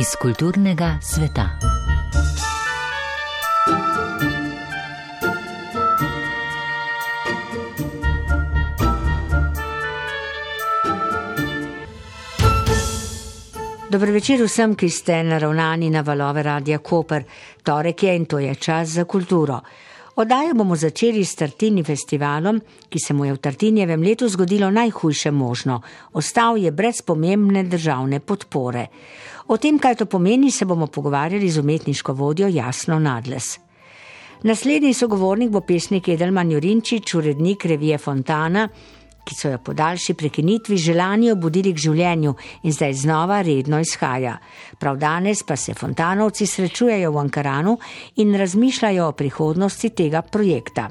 iz kulturnega sveta. Dobro večer vsem, ki ste naravnani na valove Radia Koper. Torek je in to je čas za kulturo. Oddajo bomo začeli s Tartini festivalom, ki se mu je v Tartinjevem letu zgodilo najhujše možno. Ostal je brez pomembne državne podpore. O tem, kaj to pomeni, se bomo pogovarjali z umetniško vodjo Jasno Nadles. Naslednji sogovornik bo pesnik Edelman Jurinčič, urednik revije Fontana, ki so jo po daljši prekinitvi želani obudili k življenju in zdaj znova redno izhaja. Prav danes pa se fontanovci srečujejo v Ankaranu in razmišljajo o prihodnosti tega projekta.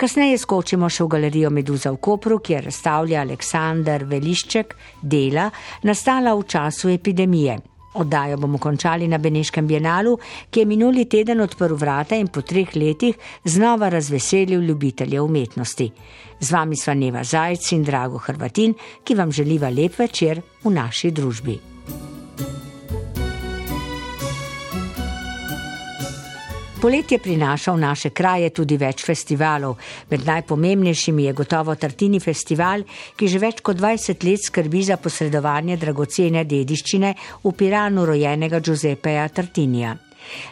Kasneje skočimo še v galerijo Meduza v Kopru, kjer razstavlja Aleksandr Velišček dela, nastala v času epidemije. Oddajo bomo končali na Beneškem bienalu, ki je minuli teden odprl vrata in po treh letih znova razveselil ljubitelje umetnosti. Z vami sva Neva Zajc in Drago Hrvatin, ki vam želiva lep večer v naši družbi. Poletje prinaša v naše kraje tudi več festivalov. Med najpomembnejšimi je gotovo Tartini festival, ki že več kot 20 let skrbi za posredovanje dragocene dediščine v Piranu rojenega Giuseppeja Tartinija.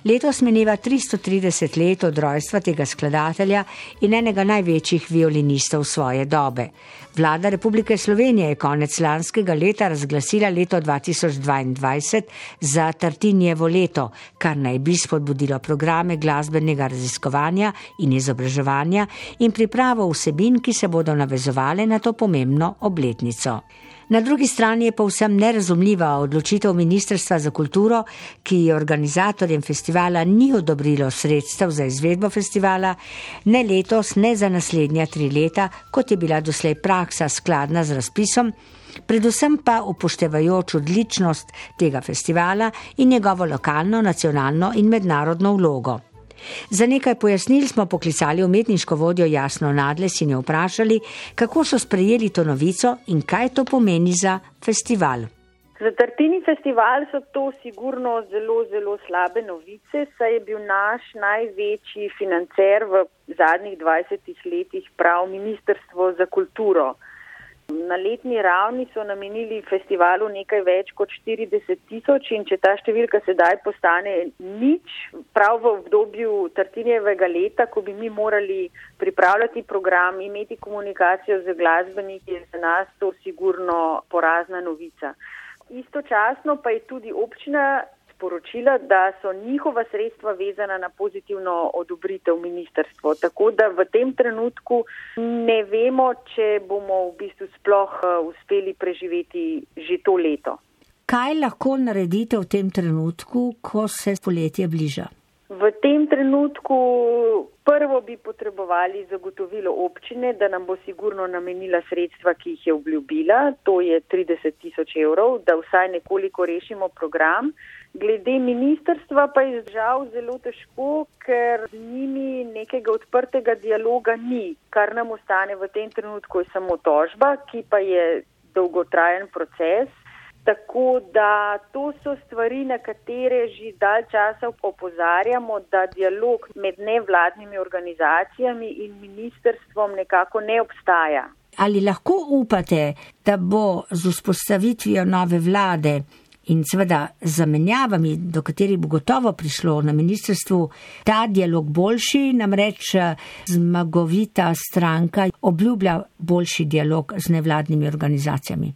Letos mineva 330 let od rojstva tega skladatelja in enega največjih violinistov svoje dobe. Vlada Republike Slovenije je konec lanskega leta razglasila leto 2022 za Tartinjevo leto, kar naj bi spodbudilo programe glasbenega raziskovanja in izobraževanja in pripravo vsebin, ki se bodo navezovale na to pomembno obletnico. Na drugi strani je povsem nerazumljiva odločitev Ministrstva za kulturo, ki organizatorjem festivala ni odobrilo sredstev za izvedbo festivala, ne letos, ne za naslednja tri leta, kot je bila doslej praksa skladna z razpisom, predvsem pa upoštevajoč odličnost tega festivala in njegovo lokalno, nacionalno in mednarodno vlogo. Za nekaj pojasnil smo poklicali umetniško vodjo Jasno Nadles in jo vprašali, kako so sprejeli to novico in kaj to pomeni za festival. Za Tartini festival so to sigurno zelo, zelo slabe novice, saj je bil naš največji financer v zadnjih 20 letih prav Ministrstvo za kulturo. Na letni ravni so namenili festivalu nekaj več kot 40 tisoč in če ta številka sedaj postane nič, prav v obdobju Tartinjevega leta, ko bi mi morali pripravljati program, imeti komunikacijo z glasbeniki, je za nas to sigurno porazna novica. Istočasno pa je tudi občina sporočila, da so njihova sredstva vezana na pozitivno odobritev ministrstva. Tako da v tem trenutku ne vemo, če bomo v bistvu sploh eh, uspeli preživeti že to leto. Kaj lahko naredite v tem trenutku, ko se poletje bliža? V tem trenutku prvo bi potrebovali zagotovilo občine, da nam bo sigurno namenila sredstva, ki jih je obljubila, to je 30 tisoč evrov, da vsaj nekoliko rešimo program. Glede ministerstva pa je žal zelo težko, ker z njimi nekega odprtega dialoga ni. Kar nam ostane v tem trenutku je samo tožba, ki pa je dolgotrajen proces. Tako da to so stvari, na katere že dalj časa opozarjamo, da dialog med nevladnimi organizacijami in ministerstvom nekako ne obstaja. Ali lahko upate, da bo z vzpostavitvijo nove vlade in seveda zamenjavami, do katerih bo gotovo prišlo na ministrstvu, ta dialog boljši, namreč eh, zmagovita stranka obljublja boljši dialog z nevladnimi organizacijami.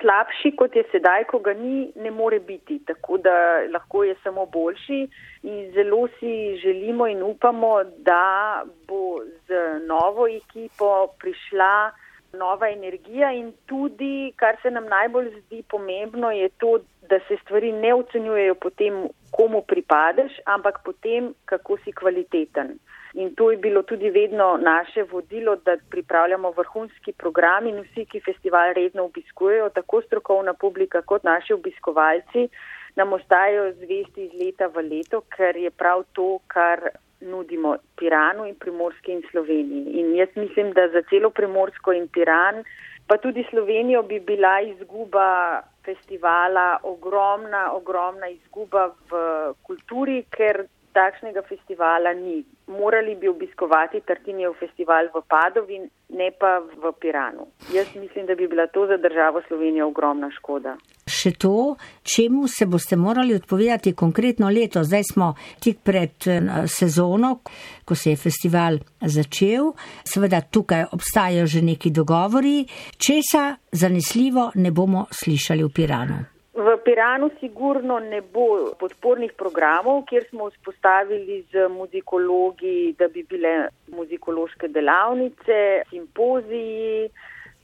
Slabši kot je sedaj, ko ga ni, ne more biti, tako da lahko je samo boljši in zelo si želimo in upamo, da bo z novo ekipo prišla nova energija in tudi, kar se nam najbolj zdi pomembno, je to, da se stvari ne ocenjujejo po tem, komu pripadeš, ampak po tem, kako si kvaliteten. In to je bilo tudi vedno naše vodilo, da pripravljamo vrhunski program in vsi, ki festival redno obiskujejo, tako strokovna publika kot naši obiskovalci, nam ostajajo zvesti iz leta v leto, ker je prav to, kar nudimo Piranu in Primorski in Sloveniji. In jaz mislim, da za celo Primorsko in Piran pa tudi Slovenijo bi bila izguba festivala ogromna, ogromna izguba v kulturi, ker takšnega festivala ni. Morali bi obiskovati Tartinijev festival v Padovi, ne pa v Piranu. Jaz mislim, da bi bila to za državo Slovenija ogromna škoda. Še to, čemu se boste morali odpovedati konkretno leto? Zdaj smo tik pred eh, sezono, ko se je festival začel. Seveda tukaj obstajajo že neki dogovori. Česa zanesljivo ne bomo slišali v Piranu? V Piranu sigurno ne bo podpornih programov, kjer smo vzpostavili z muzikologi, da bi bile muzikološke delavnice, simpoziji,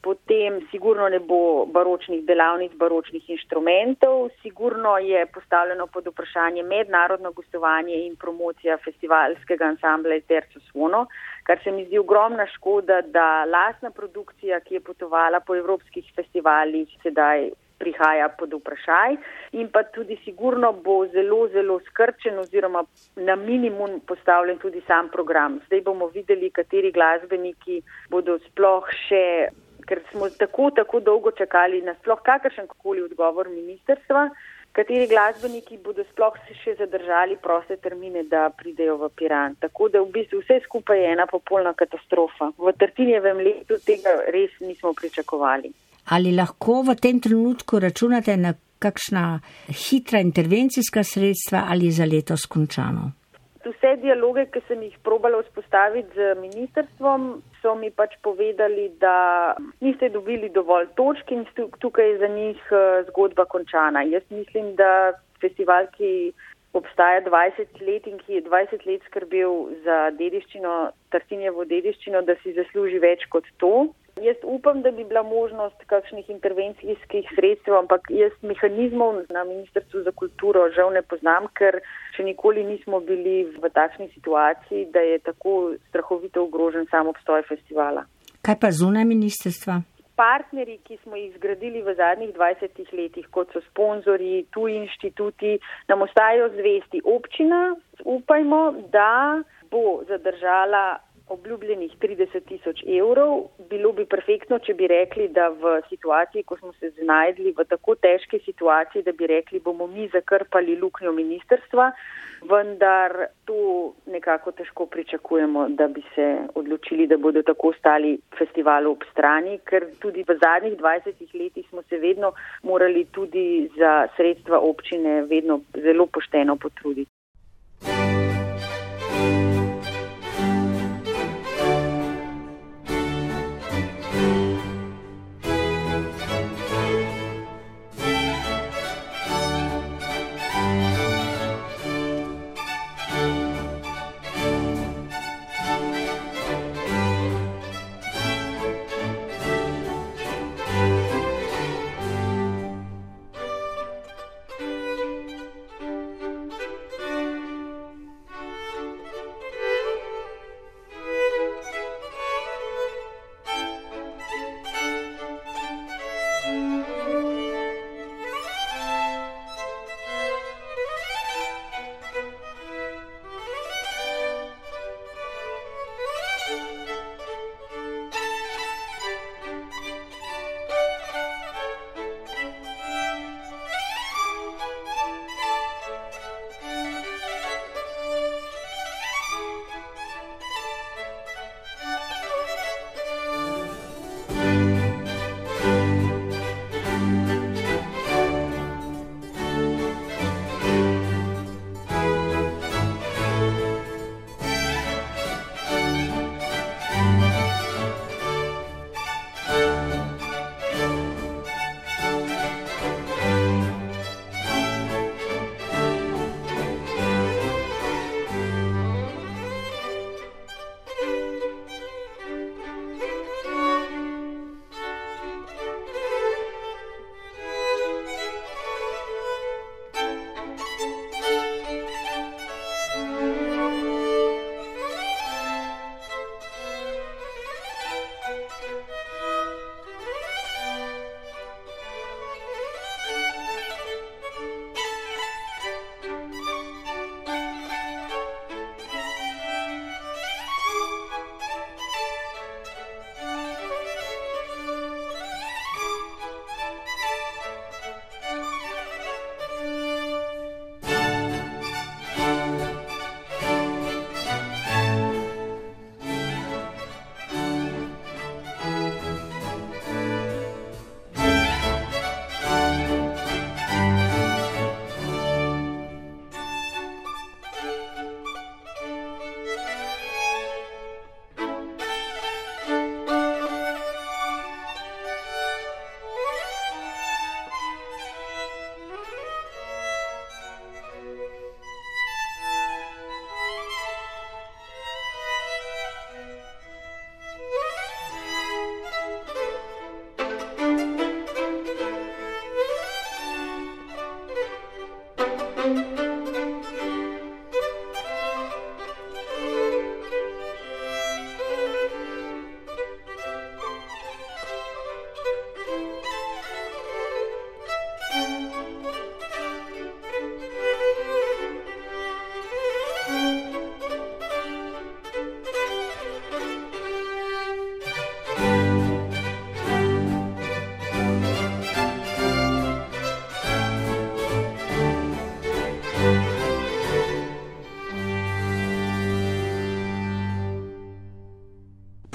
potem sigurno ne bo baročnih delavnic, baročnih inštrumentov, sigurno je postavljeno pod vprašanje mednarodno gostovanje in promocija festivalskega ansambla Terco Svono, kar se mi zdi ogromna škoda, da lasna produkcija, ki je potovala po evropskih festivalih, sedaj prihaja pod vprašaj in pa tudi sigurno bo zelo, zelo skrčen oziroma na minimum postavljen tudi sam program. Zdaj bomo videli, kateri glasbeniki bodo sploh še, ker smo tako, tako dolgo čakali na sploh kakršen koli odgovor ministerstva, kateri glasbeniki bodo sploh se še zadržali proste termine, da pridejo v Piran. Tako da v bistvu vse skupaj je ena popolna katastrofa. V Trtinjevem letu tega res nismo pričakovali. Ali lahko v tem trenutku računate na kakšna hitra intervencijska sredstva ali za letos končano? Vse dialoge, ki sem jih probala vzpostaviti z ministrstvom, so mi pač povedali, da niste dobili dovolj točk in tukaj je za njih eh, zgodba končana. Jaz mislim, da festival, ki obstaja 20 let in ki je 20 let skrbel za dediščino, Tartinjevo dediščino, da si zasluži več kot to. Jaz upam, da bi bila možnost kakšnih intervencijskih sredstev, ampak jaz mehanizmov na Ministrstvu za kulturo žal ne poznam, ker še nikoli nismo bili v takšni situaciji, da je tako strahovito ogrožen sam obstoj festivala. Kaj pa zunaj ministrstva? Partneri, ki smo jih zgradili v zadnjih 20 letih, kot so sponzori, tuji inštituti, nam ostajajo zvesti. Občina, upajmo, da bo zadržala obljubljenih 30 tisoč evrov. Bilo bi perfektno, če bi rekli, da v situaciji, ko smo se znajdli v tako težki situaciji, da bi rekli, bomo mi zakrpali luknjo ministerstva, vendar to nekako težko pričakujemo, da bi se odločili, da bodo tako stali festivalu ob strani, ker tudi v zadnjih 20 letih smo se vedno morali tudi za sredstva občine vedno zelo pošteno potruditi.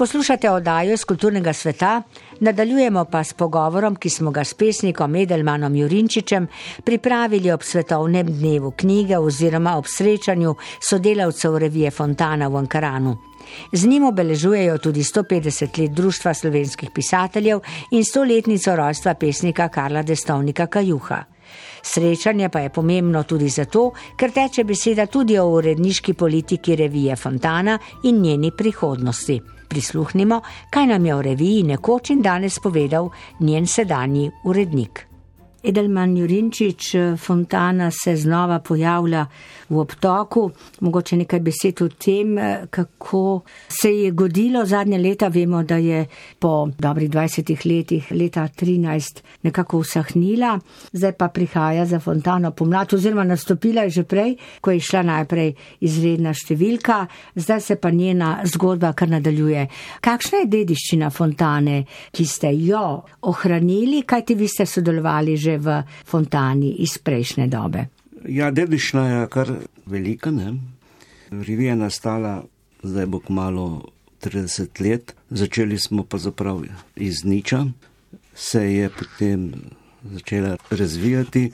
Poslušate oddajo iz kulturnega sveta, nadaljujemo pa s pogovorom, ki smo ga s pesnikom Edelmanom Jurinčičem pripravili ob svetovnem dnevu knjige oziroma ob srečanju sodelavcev revije Fontana v Ankaranu. Z njim obeležujejo tudi 150 let Društva slovenskih pisateljev in 100-letnico rojstva pesnika Karla Destovnika Kajuha. Srečanje pa je pomembno tudi zato, ker teče beseda tudi o uredniški politiki revije Fontana in njeni prihodnosti. Prisluhnimo, kaj nam je o reviji nekoč in danes povedal njen sedanji urednik. Edelman Jurinčič, Fontana se znova pojavlja v obtoku. Mogoče nekaj besed o tem, kako se je godilo zadnje leta. Vemo, da je po dobrih 20 letih, leta 13, nekako usahnila, zdaj pa prihaja za Fontano pomlad, oziroma nastopila je že prej, ko je šla najprej izredna številka, zdaj se pa njena zgodba kar nadaljuje. Kakšna je dediščina Fontane, ki ste jo ohranili, kajti vi ste sodelovali že v fontani iz prejšnje dobe. Ja, dediščina je kar velika. Ne? Revija je nastala, zdaj bo kmalo 30 let, začeli smo pa zaprav iz niča, se je potem začela razvijati,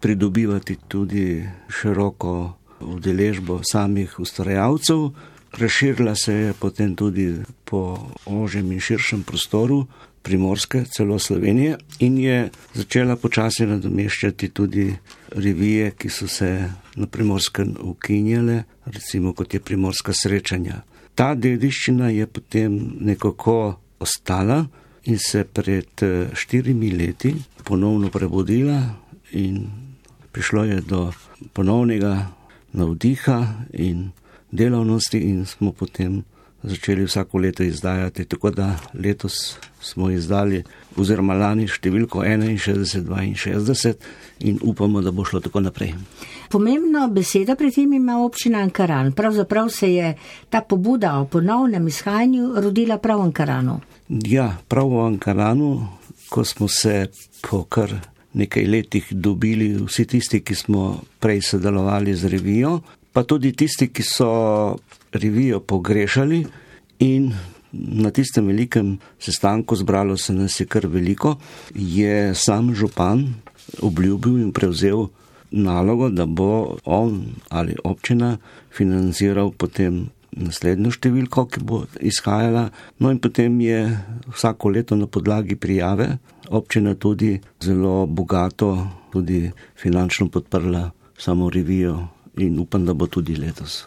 pridobivati tudi široko udeležbo samih ustvarjalcev. Razširila se je potem tudi po ožjem in širšem prostoru, primorske, celo Slovenije, in je začela počasi nadomeščati tudi revije, ki so se na primorskem ukinjale, recimo kot je primorska srečanja. Ta dediščina je potem nekako ostala in se pred štirimi leti ponovno prebudila in prišlo je do ponovnega navdiha in delavnosti in smo potem začeli vsako leto izdajati. Tako da letos smo izdali, oziroma lani številko 61-62 in upamo, da bo šlo tako naprej. Pomembno besedo pri tem ima občina Ankaran. Pravzaprav se je ta pobuda o ponovnem izhajanju rodila prav v Ankaranu. Ja, prav v Ankaranu, ko smo se po kar nekaj letih dobili vsi tisti, ki smo prej sodelovali z revijo, pa tudi tisti, ki so revijo pogrešali in na tistem velikem sestanku zbralo se nas je kar veliko, je sam župan obljubil in prevzel nalogo, da bo on ali občina financiral potem naslednjo številko, ki bo izhajala. No in potem je vsako leto na podlagi prijave občina tudi zelo bogato, tudi finančno podprla samo revijo in upam, da bo tudi letos.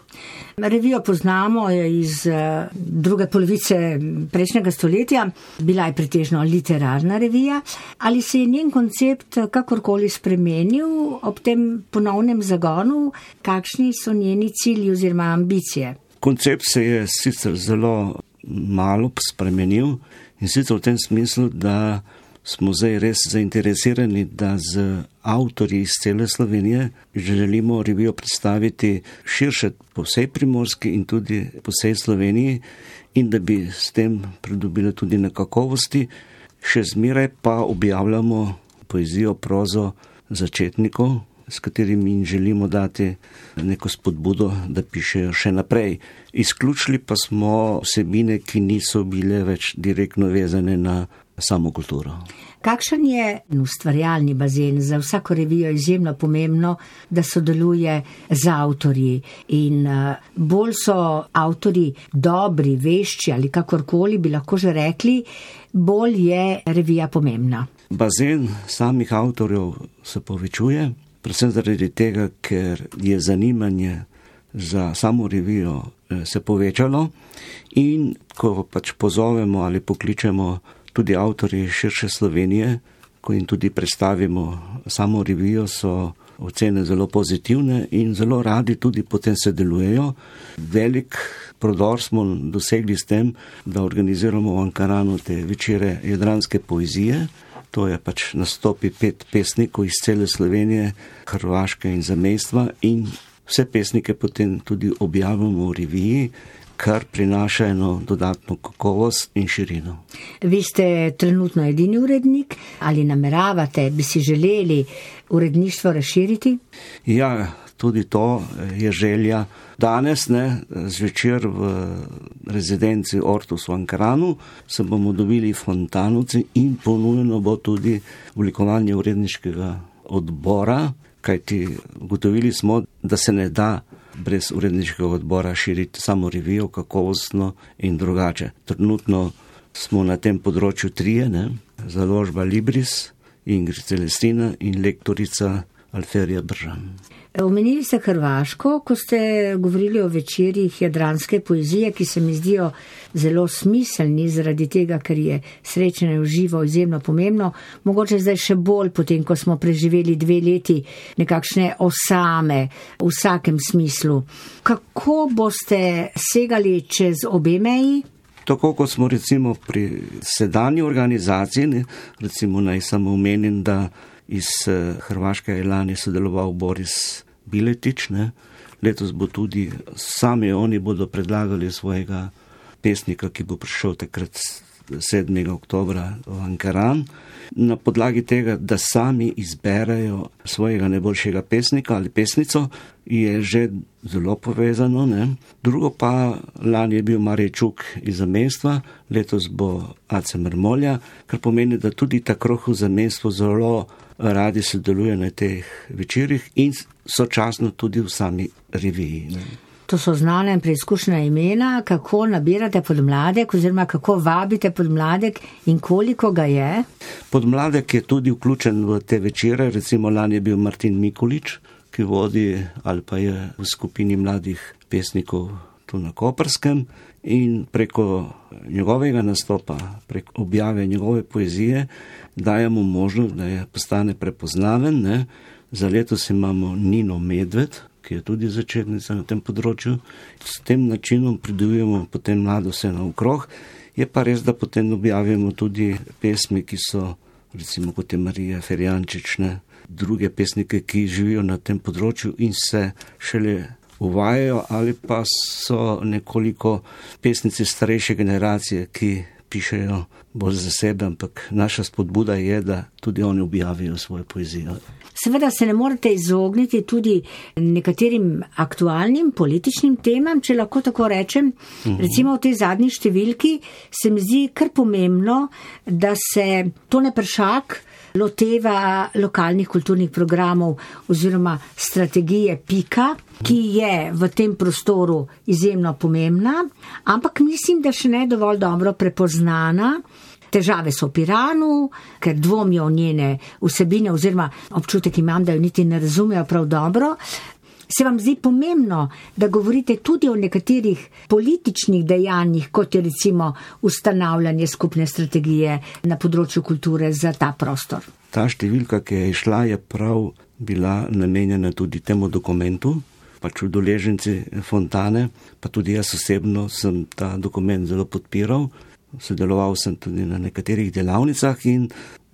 Revijo poznamo iz eh, druge polovice prejšnjega stoletja, bila je pretežno literarna revija. Ali se je njen koncept kakorkoli spremenil ob tem ponovnem zagonu, kakšni so njeni cilji oziroma ambicije? Koncept se je sicer zelo malo spremenil in sicer v tem smislu, da smo zdaj res zainteresirani, da z avtorji iz cele Slovenije želimo revijo predstaviti širše po vsej primorski in tudi po vsej Sloveniji in da bi s tem pridobili tudi na kakovosti. Še zmeraj pa objavljamo poezijo, prozo začetnikov, s katerimi jim želimo dati neko spodbudo, da pišejo še naprej. Izključili pa smo vsebine, ki niso bile več direktno vezane na samo kulturo. Kakšen je ustvarjalni bazen za vsako revijo izjemno pomembno, da sodeluje z avtorji in uh, bolj so avtori dobri, vešči ali kakorkoli bi lahko že rekli, bolj je revija pomembna. Bazen samih avtorjev se povečuje, predvsem zaradi tega, ker je zanimanje za samo revijo eh, se povečalo in ko pač pozovemo ali pokličemo tudi avtori širše Slovenije, ko jim tudi predstavimo samo revijo, so ocene zelo pozitivne in zelo radi tudi potem se delujejo. Velik prodor smo dosegli s tem, da organiziramo v Ankaranu te večere jedranske poezije. To je pač nastopi pet pesnikov iz cele Slovenije, Hrvaške in zamestva in vse pesnike potem tudi objavimo v reviji kar prinaša eno dodatno kakovost in širino. Vi ste trenutno edini urednik ali nameravate, bi si želeli uredništvo razširiti? Ja, tudi to je želja. Danes, ne, zvečer v rezidenci Ortus v Ankaranu, se bomo dobili fontanovci in ponujeno bo tudi oblikovanje uredniškega odbora, kajti ugotovili smo, da se ne da brez uredniškega odbora širiti samo revijo kakovostno in drugače. Trenutno smo na tem področju trije, ne? založba Libris, Ingrid Celestina in lektorica Alferija Bržan. Omenili ste Hrvaško, ko ste govorili o večerjih jadranske poezije, ki se mi zdijo zelo smiselni zaradi tega, ker je srečanje v živo izjemno pomembno. Mogoče zdaj še bolj, potem, ko smo preživeli dve leti nekakšne osame v vsakem smislu. Kako boste segali čez obe meji? Tako kot smo recimo pri sedanji organizaciji, recimo naj samo omenim, da iz eh, Hrvaške je lani sodeloval Boris Biletič, ne. letos bo tudi sami oni bodo predlagali svojega pesnika, ki bo prišel takrat 7. oktobra v Ankaran. Na podlagi tega, da sami izberejo svojega najboljšega pesnika ali pesnico, je že zelo povezano. Ne? Drugo pa, lani je bil Marečuk iz zamestva, letos bo Ace Mrmolja, kar pomeni, da tudi ta kruh v zamestvo zelo radi sodeluje na teh večerjih in sočasno tudi v sami reviji. Ne? To so znane in preizkušena imena, kako nabirate podmladek oziroma kako vabite podmladek in koliko ga je. Podmladek je tudi vključen v te večere, recimo lani je bil Martin Mikulič, ki vodi ali pa je v skupini mladih pesnikov tu na Koperskem in preko njegovega nastopa, preko objave njegove poezije dajemo možnost, da je postane prepoznaven. Ne? Za letos imamo Nino Medved, ki je tudi začetnica na tem področju. S tem načinom pridobujemo potem mlado vse naokrog. Je pa res, da potem objavimo tudi pesmi, ki so, recimo kot je Marija Ferjančične, druge pesnike, ki živijo na tem področju in se šele uvajajo ali pa so nekoliko pesnici starejše generacije, ki pišejo bolj za sebe, ampak naša spodbuda je, da tudi oni objavijo svojo poezijo. Seveda se ne morete izogniti tudi nekaterim aktualnim političnim temam, če lahko tako rečem. Mhm. Recimo v tej zadnji številki se mi zdi kar pomembno, da se Tone Pršak loteva lokalnih kulturnih programov oziroma strategije Pika, ki je v tem prostoru izjemno pomembna, ampak mislim, da še ne dovolj dobro prepoznana. Težave so v Piranu, ker dvomijo v njene vsebine oziroma občutek imam, da jo niti ne razumejo prav dobro. Se vam zdi pomembno, da govorite tudi o nekaterih političnih dejanjih, kot je recimo ustanavljanje skupne strategije na področju kulture za ta prostor? Ta številka, ki je išla, je prav bila namenjena tudi temu dokumentu, pač udeleženci Fontane, pa tudi jaz osebno sem ta dokument zelo podpiral. Sodeloval sem tudi na nekaterih delavnicah in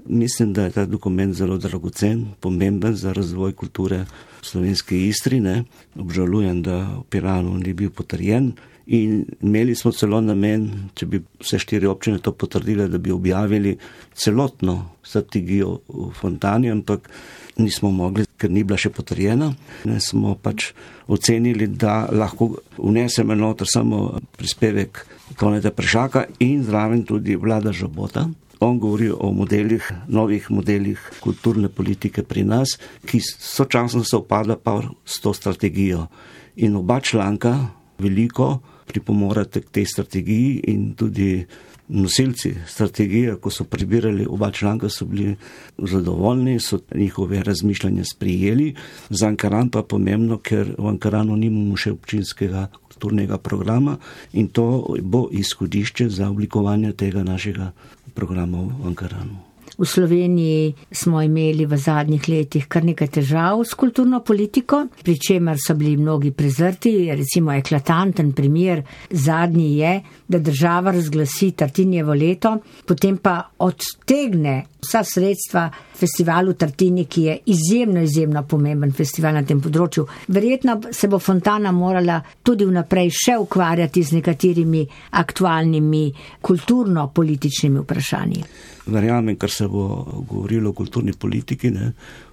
mislim, da je ta dokument zelo dragocen, pomemben za razvoj kulture v slovenski istri. Ne. Obžalujem, da v Piranu ni bil potrjen. In imeli smo celo namen, če bi vse štiri občine to potrdile, da bi objavili celotno strategijo v Fontani, ampak nismo mogli, ker ni bila še potrjena. Ne smo pač ocenili, da lahko vnesemo noter samo prispevek Toneta Prešaka in zraven tudi vlada Žobota. On govori o modelih, novih modelih kulturne politike pri nas, ki sočasno se upada pa s to strategijo. In oba članka veliko pripomorate k tej strategiji in tudi nosilci strategije, ko so prebirali oba članka, so bili zadovoljni, so njihove razmišljanja sprijeli. Za Ankaran pa pomembno, ker v Ankaranu nimamo še občinskega kulturnega programa in to bo izhodišče za oblikovanje tega našega programa v Ankaranu. V Sloveniji smo imeli v zadnjih letih kar nekaj težav s kulturno politiko, pri čemer so bili mnogi prezrti. Recimo eklatanten primer zadnji je, da država razglasi Tartinjevo leto, potem pa odtegne vsa sredstva festivalu Tartini, ki je izjemno, izjemno pomemben festival na tem področju. Verjetno se bo Fontana morala tudi vnaprej še ukvarjati z nekaterimi aktualnimi kulturno-političnimi vprašanji verjamem, kar se bo govorilo o kulturni politiki, ne,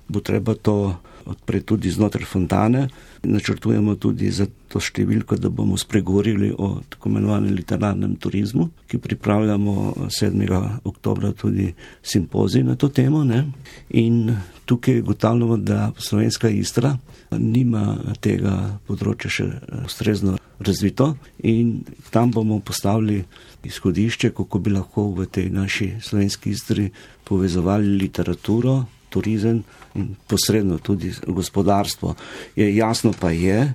bo treba to odpreti tudi znotraj fontane. Načrtujemo tudi za to številko, da bomo spregovorili o tako imenovanem literarnem turizmu, ki pripravljamo 7. oktober tudi simpozij na to temo. Ne? In tukaj ugotavljamo, da slovenska istra nima tega področja še ustrezno razvito in tam bomo postavili izhodišče, kako bi lahko v tej naši slovenski istri povezovali literaturo, turizem in posredno tudi gospodarstvo. Je, jasno pa je,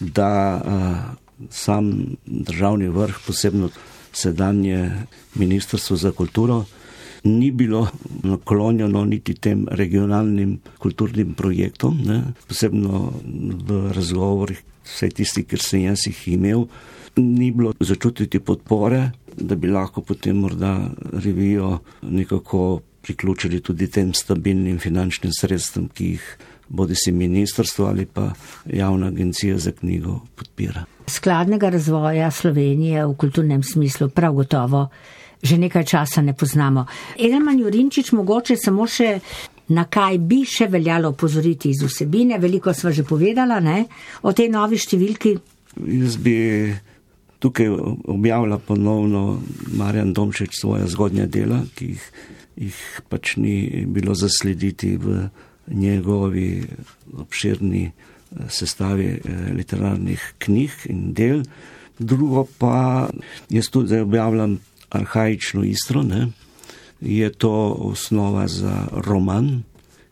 da uh, sam državni vrh, posebno sedanje Ministrstvo za kulturo, ni bilo naklonjeno niti tem regionalnim kulturnim projektom, ne? posebno v razgovorih, vse tisti, ker sem jaz jih imel, ni bilo začutiti podpore, da bi lahko potem morda revijo nekako priključili tudi tem stabilnim finančnim sredstvom, ki jih bodi si ministrstvo ali pa javna agencija za knjigo podpira. Skladnega razvoja Slovenije v kulturnem smislu prav gotovo že nekaj časa ne poznamo. Edelman Jurinčič, mogoče samo še na kaj bi še veljalo opozoriti iz vsebine, veliko sva že povedala, ne, o tej novi številki. Jaz bi tukaj objavila ponovno Marjan Domčeč svoje zgodnje dela, ki jih jih pač ni bilo zaslediti v njegovi obširni eh, sestavi eh, literarnih knjig in del. Drugo pa, jaz tudi zdaj objavljam arhajično istro, ne? je to osnova za roman,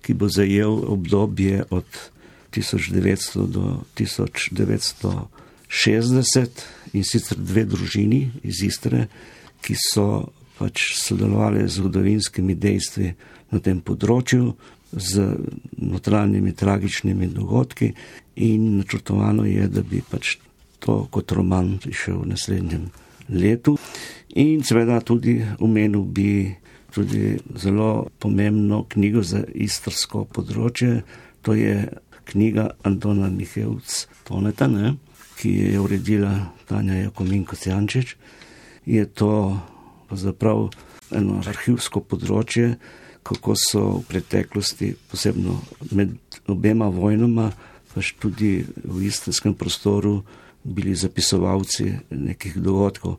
ki bo zajel obdobje od 1900 do 1960 in sicer dve družini iz Istre, ki so pač sodelovali z zgodovinskimi dejstvi na tem področju, z notranjimi tragičnimi dogodki in načrtovano je, da bi pač to kot roman prišel v naslednjem letu. In seveda tudi omenil bi tudi zelo pomembno knjigo za istrsko področje, to je knjiga Antona Mihevc Toneta, ne, ki je uredila Tanja Jakominko Cijančič. Je to pravzaprav eno arhivsko področje, kako so v preteklosti, posebno med obema vojnama, pač tudi v istenskem prostoru bili zapisovalci nekih dogodkov.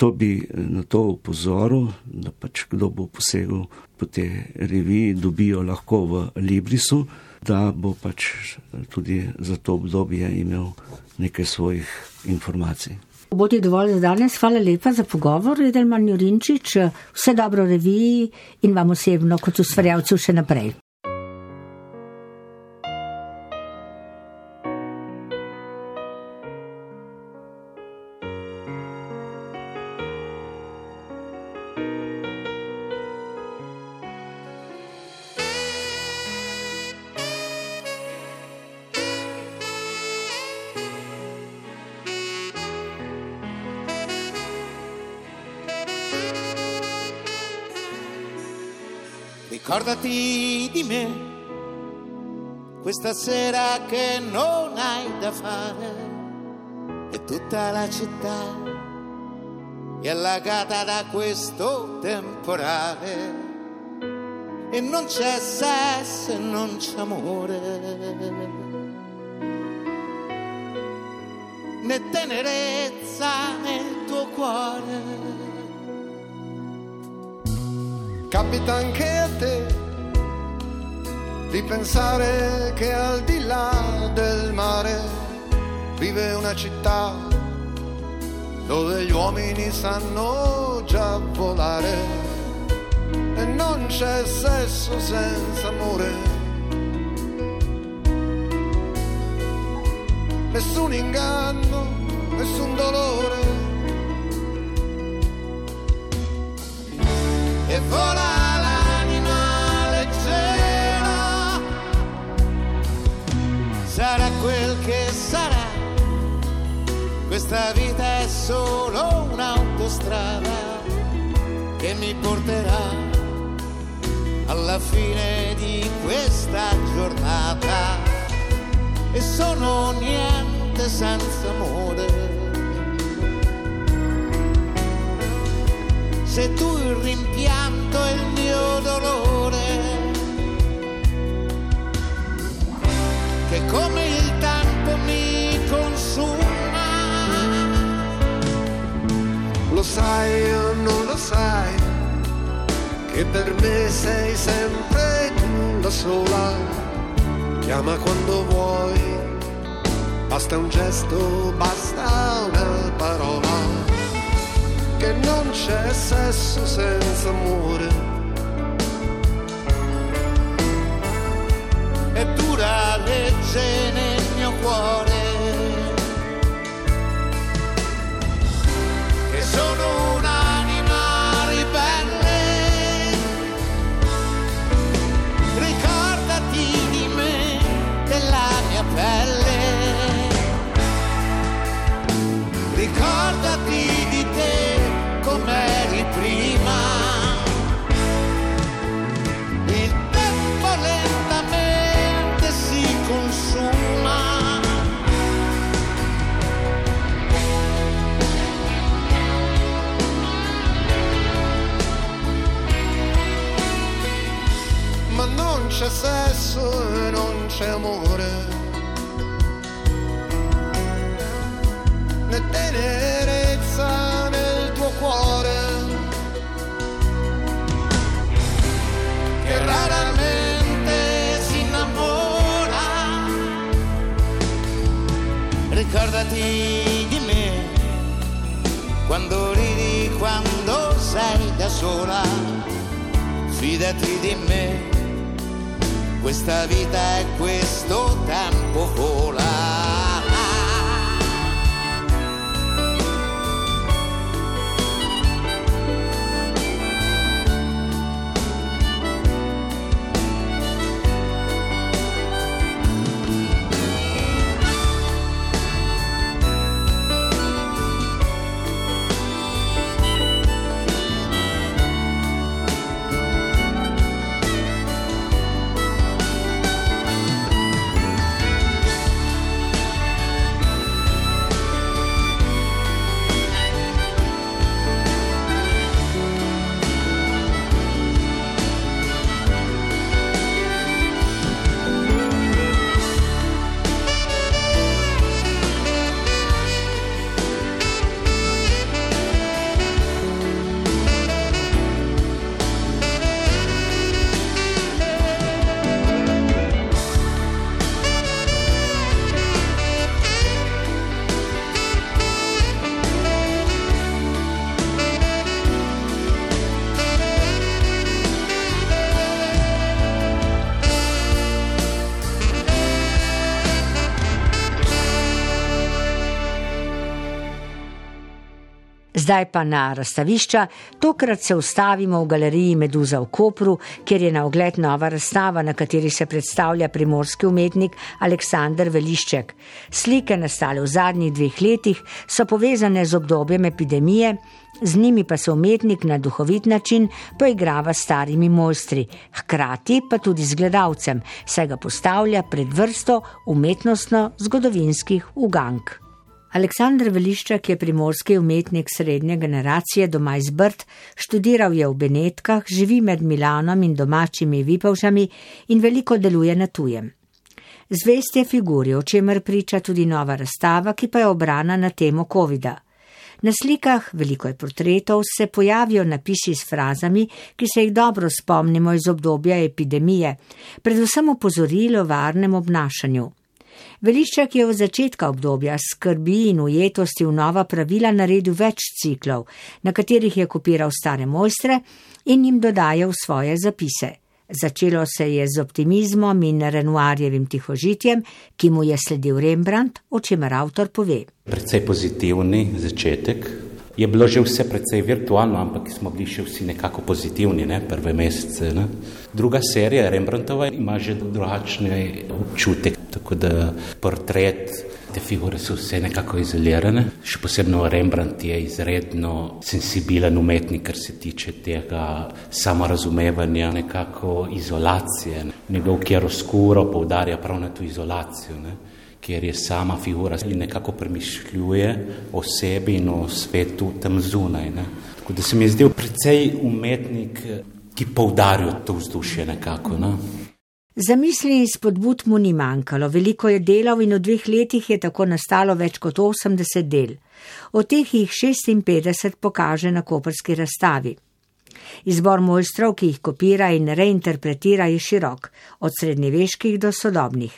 To bi na to upozoril, da pač kdo bo posegel po te reviji, dobijo lahko v Librisu, da bo pač tudi za to obdobje imel nekaj svojih informacij. Bodi dovolj za danes. Hvala lepa za pogovor, Edelman Jurinčič. Vse dobro reviji in vam osebno kot ustvarjalcu še naprej. Ricordati di me. Questa sera che non hai da fare e tutta la città. È allagata da questo temporale. E non c'è sesso e non c'è amore. Né tenerezza nel tuo cuore. Capita anche a te di pensare che al di là del mare vive una città dove gli uomini sanno già volare e non c'è sesso senza amore. Nessun inganno, nessun dolore e vola porterà alla fine di questa giornata e sono niente senza amore. Se tu il rimpianto e il mio dolore, che come il tempo mi consuma, lo sai o non lo sai? Che per me sei sempre tu la sola. Chiama quando vuoi, basta un gesto, basta una parola, che non c'è sesso senza amore. E dura legge nel mio cuore Zdaj pa na razstavišča, tokrat se ustavimo v galeriji Meduza v Kopru, kjer je na ogled nova razstava, na kateri se predstavlja primorski umetnik Aleksandr Velišček. Slike nastale v zadnjih dveh letih so povezane z obdobjem epidemije, z njimi pa se umetnik na duhovit način poigrava s starimi mojstri, hkrati pa tudi z gledalcem, saj ga postavlja pred vrsto umetnostno-zgodovinskih ugank. Aleksandr Veliščak je primorski umetnik srednje generacije doma iz Brd, študiral je v Benetkah, živi med Milanom in domačimi Vipavšami in veliko deluje na tujem. Zvest je figuri, o čemer priča tudi nova razstava, ki pa je obrana na temo COVID-a. Na slikah, veliko je portretov, se pojavijo napisi s frazami, ki se jih dobro spomnimo iz obdobja epidemije, predvsem opozorilo o varnem obnašanju. Veliščak je v začetka obdobja skrbi in ujetosti v nova pravila naredil več ciklov, na katerih je kopiral stare mojstre in jim dodajal svoje zapise. Začelo se je z optimizmom in Renoirjevim tihožitjem, ki mu je sledil Rembrandt, o čemer avtor pove. Predvsej pozitivni začetek, je bilo že vse precej virtualno, ampak smo bili še vsi nekako pozitivni, ne, prve mesece. Ne. Druga serija, Rembrandtova, ima že drugačni občutek, tako da portret, te figure so vse nekako izolirane. Še posebno Rembrandt je izredno sensibilen umetnik, kar se tiče tega samorazumevanja, nekako izolacije. Njegov kjeroskuro poudarja prav na to izolacijo. Ne kjer je sama figura in nekako premišljuje o sebi in o svetu tam zunaj. Ne. Tako da se mi je zdel precej umetnik, ki poudarja to vzdušje nekako. Ne. Zamisli in spodbud mu ni manjkalo, veliko je delov in v dveh letih je tako nastalo več kot 80 del. Od teh jih 56 pokaže na koperski razstavi. Izbor mojstrov, ki jih kopira in reinterpretira, je širok, od srednjeveških do sodobnih.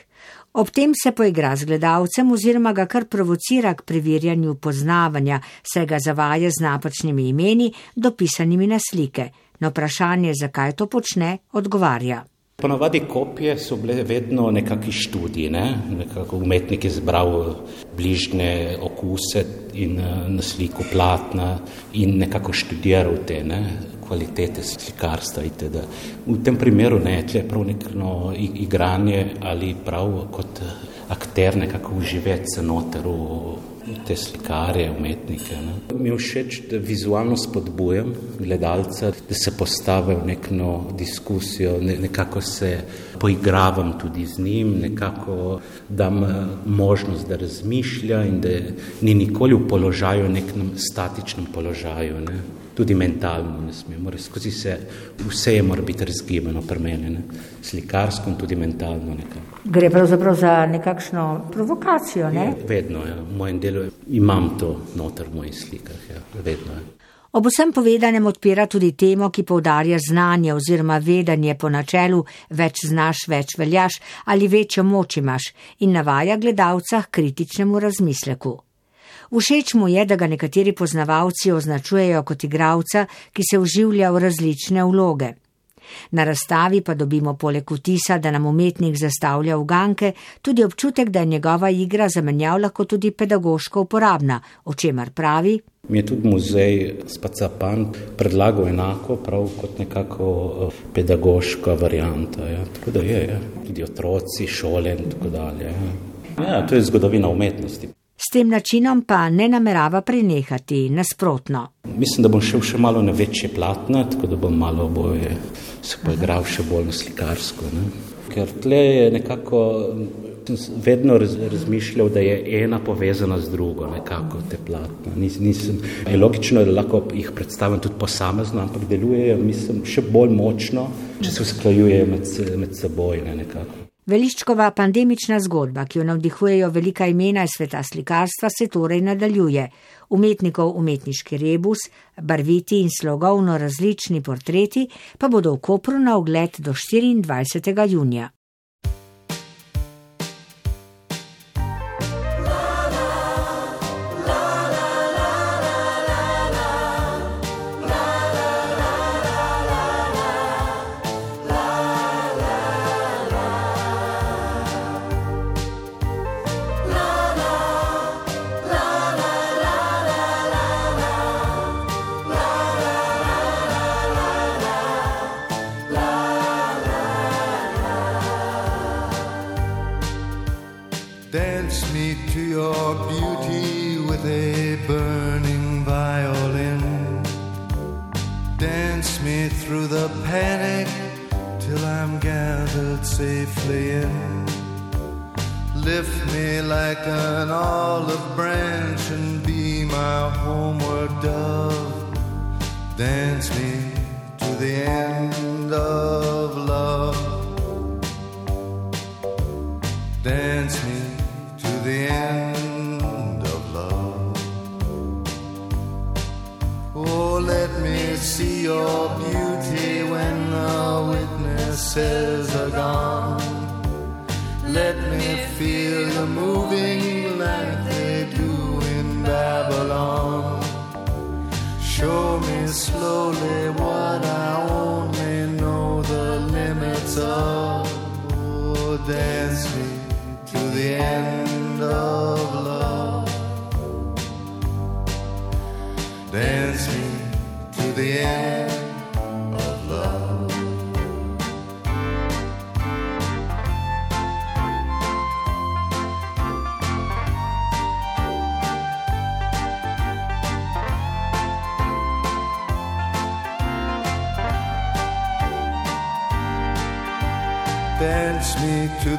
Ob tem se poigra z gledalcem oziroma ga kar provocira k preverjanju poznavanja, se ga zavaja z napačnimi imeni, dopisanimi na slike. Na vprašanje, zakaj to počne, odgovarja. Ponavadi kopije so bile vedno nekakšni študiji, ne? nekako umetnik je zbral bližnje okuse in eh, na sliku platna in nekako študiral te ne? kvalitete slikarstva itd. V tem primeru ne, tle je prav nekno igranje ali prav kot akter nekako uživeti se noter v te slikarje, umetnike. Ne. Mi je všeč, da vizualno spodbujam gledalca, da se postavi v neko diskusijo, ne, nekako se poigravam tudi z njim, nekako dam eh, možnost, da razmišlja in da ni nikoli v položaju, nekem statičnem položaju. Ne tudi mentalno ne smemo, skozi se vse je mora biti razgibano pri meni, ne? slikarsko in tudi mentalno nekako. Gre pravzaprav za nekakšno provokacijo, ne? Je, vedno, ja. v mojem delu imam to noter v mojih slikah, ja. vedno. Ja. Ob vsem povedanem odpira tudi temo, ki povdarja znanje oziroma vedanje po načelu več znaš, več veljaš ali večjo moč imaš in navaja gledalca k kritičnemu razmisleku. Všeč mu je, da ga nekateri poznavalci označujejo kot igralca, ki se uživlja v različne vloge. Na razstavi pa dobimo poleg vtisa, da nam umetnik zastavlja uganke, tudi občutek, da je njegova igra zamenjav lahko tudi pedagoško uporabna, o čemer pravi. Mi je tudi muzej Spacapan predlagal enako, prav kot nekako eh, pedagoška varijanta. Ja. Tako da je, ja. tudi otroci, šole in tako dalje. Ja. Ja, to je zgodovina umetnosti. S tem načinom pa ne namerava prenehati nasprotno. Mislim, da bom šel še malo na večje platna, tako da bom malo boje se poigral še bolj na slikarsko. Ne? Ker tle je nekako vedno razmišljal, da je ena povezana z drugo, nekako te platna. Nis, nisem, je logično, da lahko jih predstavim tudi posamezno, ampak delujejo, mislim, še bolj močno, če se usklajujejo med, med seboj, ne, nekako. Veliščkova pandemična zgodba, ki jo navdihujejo velika imena iz sveta slikarstva, se torej nadaljuje. Umetnikov umetniški rebus, barviti in slogovno različni portreti pa bodo v Kopru na ogled do 24. junija. Slowly what I only know the limits of. Oh, dance me to the end of love. Dance me to the end.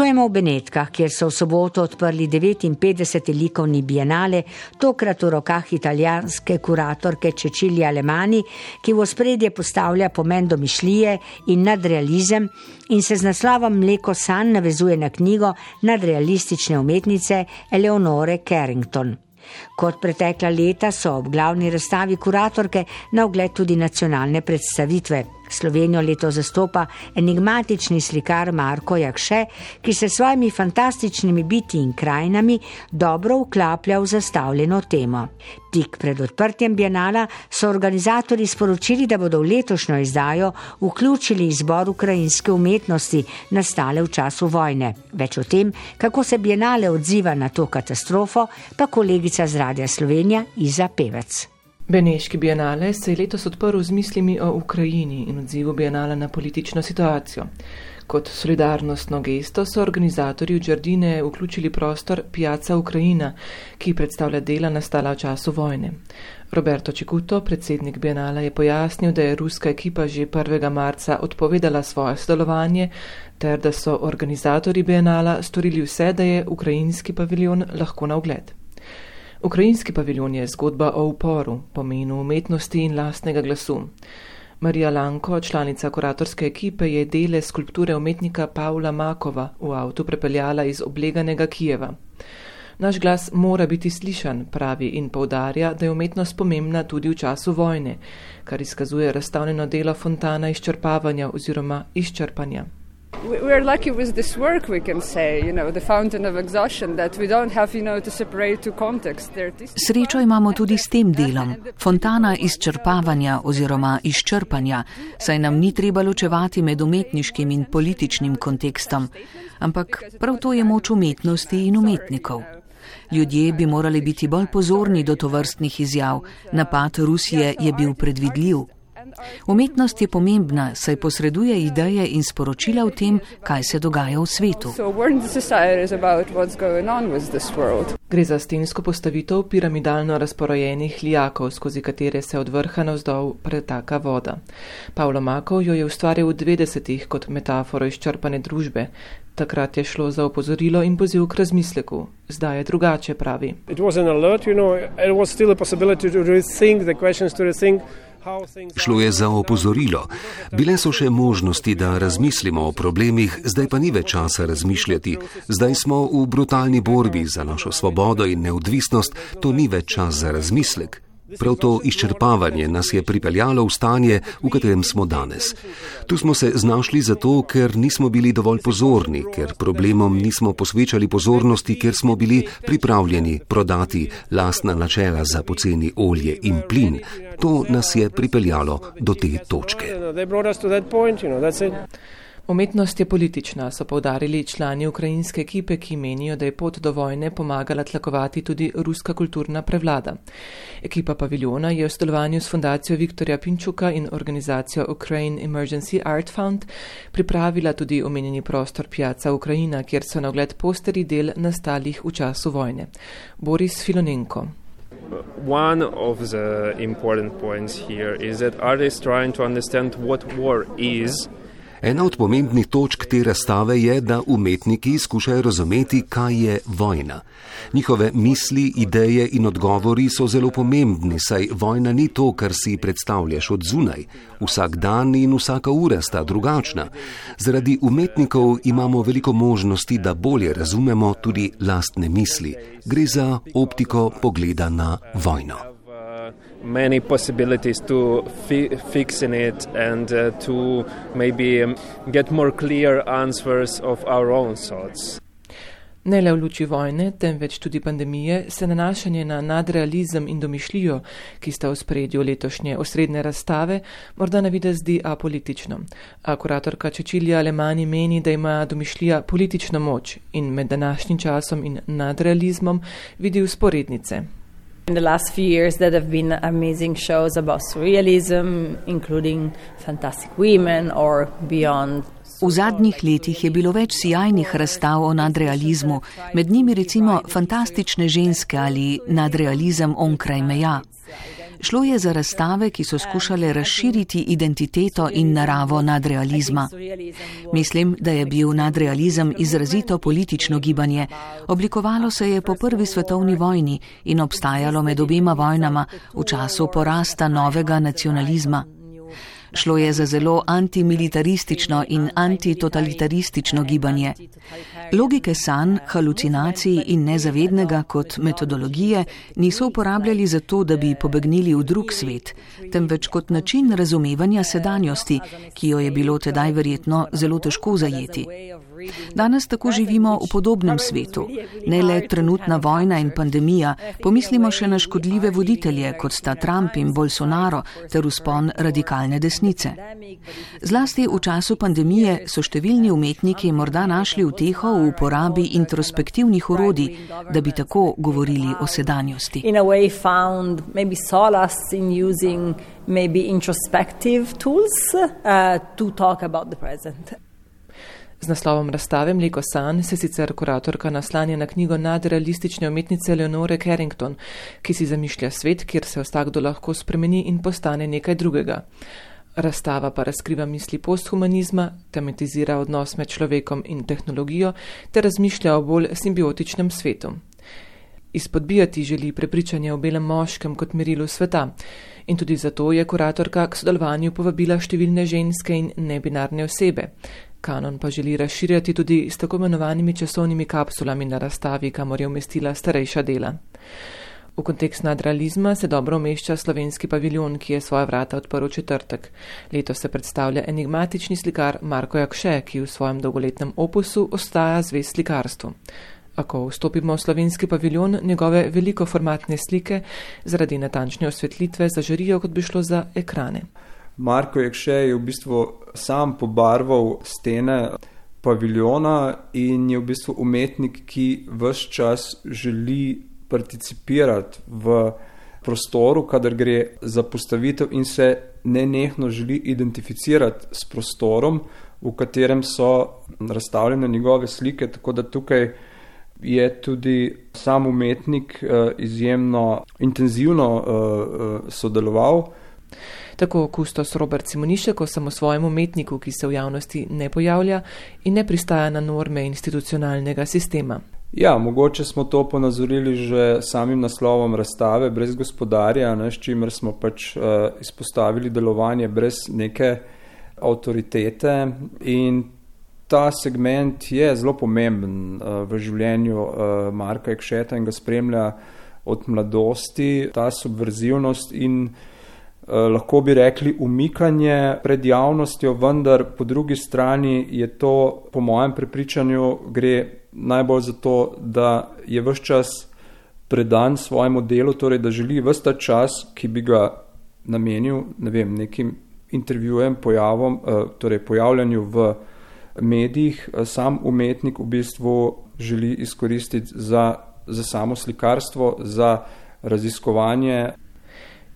Končujemo v Benetkah, kjer so v soboto odprli 59. likovni bienale, tokrat v rokah italijanske kuratorke Čečilje Alemani, ki v spredje postavlja pomen domišljije in nadrealizem in se z naslovom Mleko san navezuje na knjigo nadrealistične umetnice Eleonore Carrington. Kot pretekla leta so ob glavni razstavi kuratorke na ogled tudi nacionalne predstavitve. Slovenijo leto zastopa enigmatični slikar Marko Jakše, ki se s svojimi fantastičnimi biti in krajinami dobro vklaplja v zastavljeno temo. Tik pred odprtjem bienala so organizatori sporočili, da bodo v letošnjo izdajo vključili izbor ukrajinske umetnosti, nastale v času vojne. Več o tem, kako se bienale odziva na to katastrofo, pa kolegica z Radia Slovenija Iza Pevec. Beneški bienale se je letos odprl z mislimi o Ukrajini in odzivu bienala na politično situacijo. Kot solidarnostno gesto so organizatorji v Džardine vključili prostor Piazza Ukrajina, ki predstavlja dela nastala v času vojne. Roberto Čikuto, predsednik bienala, je pojasnil, da je ruska ekipa že 1. marca odpovedala svoje sodelovanje ter da so organizatorji bienala storili vse, da je ukrajinski paviljon lahko na ogled. Ukrajinski paviljon je zgodba o uporu, pomenu umetnosti in lastnega glasu. Marija Lanko, članica kuratorske ekipe, je dele skulpture umetnika Pavla Makova v avtu prepeljala iz obleganega Kijeva. Naš glas mora biti slišan, pravi in povdarja, da je umetnost pomembna tudi v času vojne, kar izkazuje razstavljeno delo fontana izčrpavanja oziroma izčrpanja. We're lucky with this work, we can say, you know, the fountain of exhaustion, that we don't have, you know, to separate two contexts. Srečo imamo tudi s tem delom, fontana izčrpavanja oziroma izčrpanja, saj nam ni treba ločevati med umetniškim in političnim kontekstom, ampak prav to je moč umetnosti in umetnikov. Ljudje bi morali biti bolj pozorni do tovrstnih izjav, napad Rusije je bil predvidljiv. Umetnost je pomembna, saj posreduje ideje in sporočila o tem, kaj se dogaja v svetu. Gre za stensko postavitev piramidalno razporojenih lijakov, skozi katere se od vrha navzdol pretaka voda. Pavlo Makov jo je ustvaril v 20-ih kot metaforo izčrpane družbe. Takrat je šlo za opozorilo in poziv k razmisleku. Zdaj je drugače, pravi. It was an alert, you know, Šlo je za opozorilo. Bile so še možnosti, da razmislimo o problemih, zdaj pa ni več časa razmišljati. Zdaj smo v brutalni borbi za našo svobodo in neodvisnost, to ni več čas za razmislek. Prav to izčrpavanje nas je pripeljalo v stanje, v katerem smo danes. Tu smo se znašli zato, ker nismo bili dovolj pozorni, ker problemom nismo posvečali pozornosti, ker smo bili pripravljeni prodati lastna načela za poceni olje in plin. To nas je pripeljalo do te točke. Umetnost je politična, so povdarili člani ukrajinske ekipe, ki menijo, da je pot do vojne pomagala tlakovati tudi ruska kulturna prevlada. Ekipa paviljona je v sodelovanju s fundacijo Viktorja Pinčuka in organizacijo Ukraine Emergency Art Fund pripravila tudi omenjeni prostor Piazza Ukrajina, kjer so na ogled posteri del nastalih v času vojne. Boris Filonenko. One of the important points here is that artists trying to understand what war is Ena od pomembnih točk te razstave je, da umetniki skušajo razumeti, kaj je vojna. Njihove misli, ideje in odgovori so zelo pomembni, saj vojna ni to, kar si predstavljaš od zunaj. Vsak dan in vsaka ura sta drugačna. Zaradi umetnikov imamo veliko možnosti, da bolje razumemo tudi lastne misli. Gre za optiko pogleda na vojno. Many possibilities to fi- fix in it and uh, to maybe um, get more clear answers of our own thoughts. Ne le v luči vojne, temveč tudi pandemije, se nanašanje na nadrealizem in domišljijo, ki sta v spredju letošnje osrednje razstave, morda na vide zdi apolitično. A kuratorka Čečilija Alemani meni, da ima domišljija politično moč in med današnjim časom in nadrealizmom vidi usporednice. In the last few years, there have been amazing shows about surrealism, including Fantastic Women or Beyond. V zadnjih letih je bilo več sjajnih razstav o nadrealizmu, med njimi recimo fantastične ženske ali nadrealizem onkraj meja. Šlo je za razstave, ki so skušale razširiti identiteto in naravo nadrealizma. Mislim, da je bil nadrealizem izrazito politično gibanje. Oblikovalo se je po prvi svetovni vojni in obstajalo med obema vojnama v času porasta novega nacionalizma. Šlo je za zelo antimilitaristično in antitotalitaristično gibanje. Logike sanj, halucinacij in nezavednega kot metodologije niso uporabljali zato, da bi pobegnili v drug svet, temveč kot način razumevanja sedanjosti, ki jo je bilo tedaj verjetno zelo težko zajeti. Danes tako živimo v podobnem svetu. Ne le trenutna vojna in pandemija, pomislimo še na škodljive voditelje, kot sta Trump in Bolsonaro, ter uspon radikalne desnice. Zlasti v času pandemije so številni umetniki morda našli uteho v uporabi introspektivnih orodij, da bi tako govorili o sedanjosti. Maybe introspective tools uh, to talk about the present. Z naslovom razstave Mleko San se sicer kuratorka naslanja na knjigo nadrealistične umetnice Leonore Carrington, ki si zamišlja svet, kjer se vsakdo lahko spremeni in postane nekaj drugega. Razstava pa razkriva misli posthumanizma, tematizira odnos med človekom in tehnologijo ter razmišlja o bolj simbiotičnem svetu. Izpodbijati želi prepričanje o belem moškem kot merilu sveta in tudi zato je kuratorka k sodelovanju povabila številne ženske in nebinarne osebe. Kanon pa želi razširjati tudi s tako imenovanimi časovnimi kapsulami na razstavi, kamor je umestila starejša dela. V kontekst nadrealizma se dobro umešča slovenski paviljon, ki je svoja vrata odprl četrtek. Leto se predstavlja enigmatični slikar Marko Jakše, ki v svojem dolgoletnem opusu ostaja zvest slikarstvu. Ako vstopimo v slovenski paviljon, njegove velikoformatne slike zaradi natančne osvetlitve zažarijo, kot bi šlo za ekrane. Marko Jekše je v bistvu sam pobarval stene paviljona in je v bistvu umetnik, ki vse čas želi participirati v prostoru, kadar gre za postavitev in se nenehno želi identificirati s prostorom, v katerem so razstavljene njegove slike, tako da tukaj je tudi sam umetnik uh, izjemno intenzivno uh, uh, sodeloval. Tako kustos Robert Simonišek o samosvojem umetniku, ki se v javnosti ne pojavlja in ne pristaja na norme institucionalnega sistema. Ja, mogoče smo to ponazorili že samim naslovom razstave Brez gospodarja, ne, s čimer smo pač uh, izpostavili delovanje brez neke avtoritete in ta segment je zelo pomemben uh, v življenju uh, Marka Ekšeta in ga spremlja od mladosti, ta subverzivnost in uh, lahko bi rekli umikanje pred javnostjo, vendar po drugi strani je to, po mojem prepričanju, gre najbolj zato, da je vse čas predan svojemu delu, torej da želi vse ta čas, ki bi ga namenil ne vem, nekim intervjujem, pojavom, eh, torej pojavljanju v medijih, eh, sam umetnik v bistvu želi izkoristiti za, za samo slikarstvo, za raziskovanje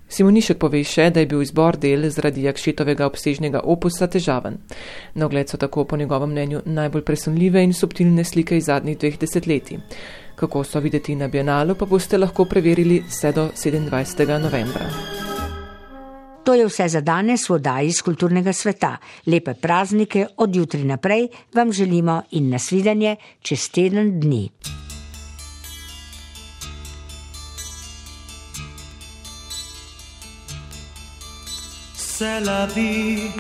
Simonišek pove še, da je bil izbor del zaradi Jakšetovega obsežnega opusa težaven. Na ogled so tako po njegovem mnenju najbolj presunljive in subtilne slike iz zadnjih dveh desetletij. Kako so videti na bienalu, pa boste lahko preverili vse do 27. novembra. To je vse za danes v oddaji iz kulturnega sveta. Lepe praznike od jutri naprej vam želimo in nasvidenje čez teden dni. C'est la vie.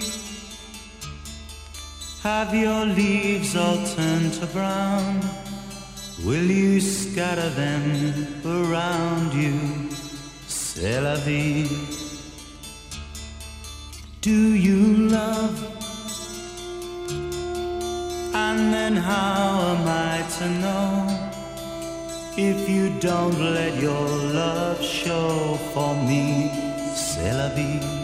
Have your leaves all turned to brown? Will you scatter them around you? C'est la vie. Do you love? And then how am I to know? If you don't let your love show for me, c'est la vie.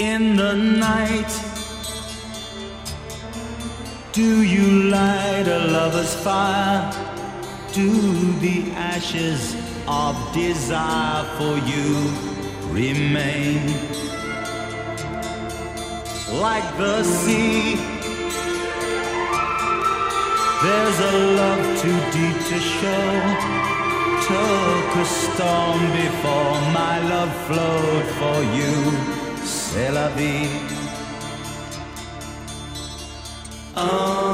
in the night? Do you light a lover's fire? Do the ashes of desire for you remain? Like the sea, there's a love too deep to show. Took a storm before my love flowed for you c'est la vie. Oh,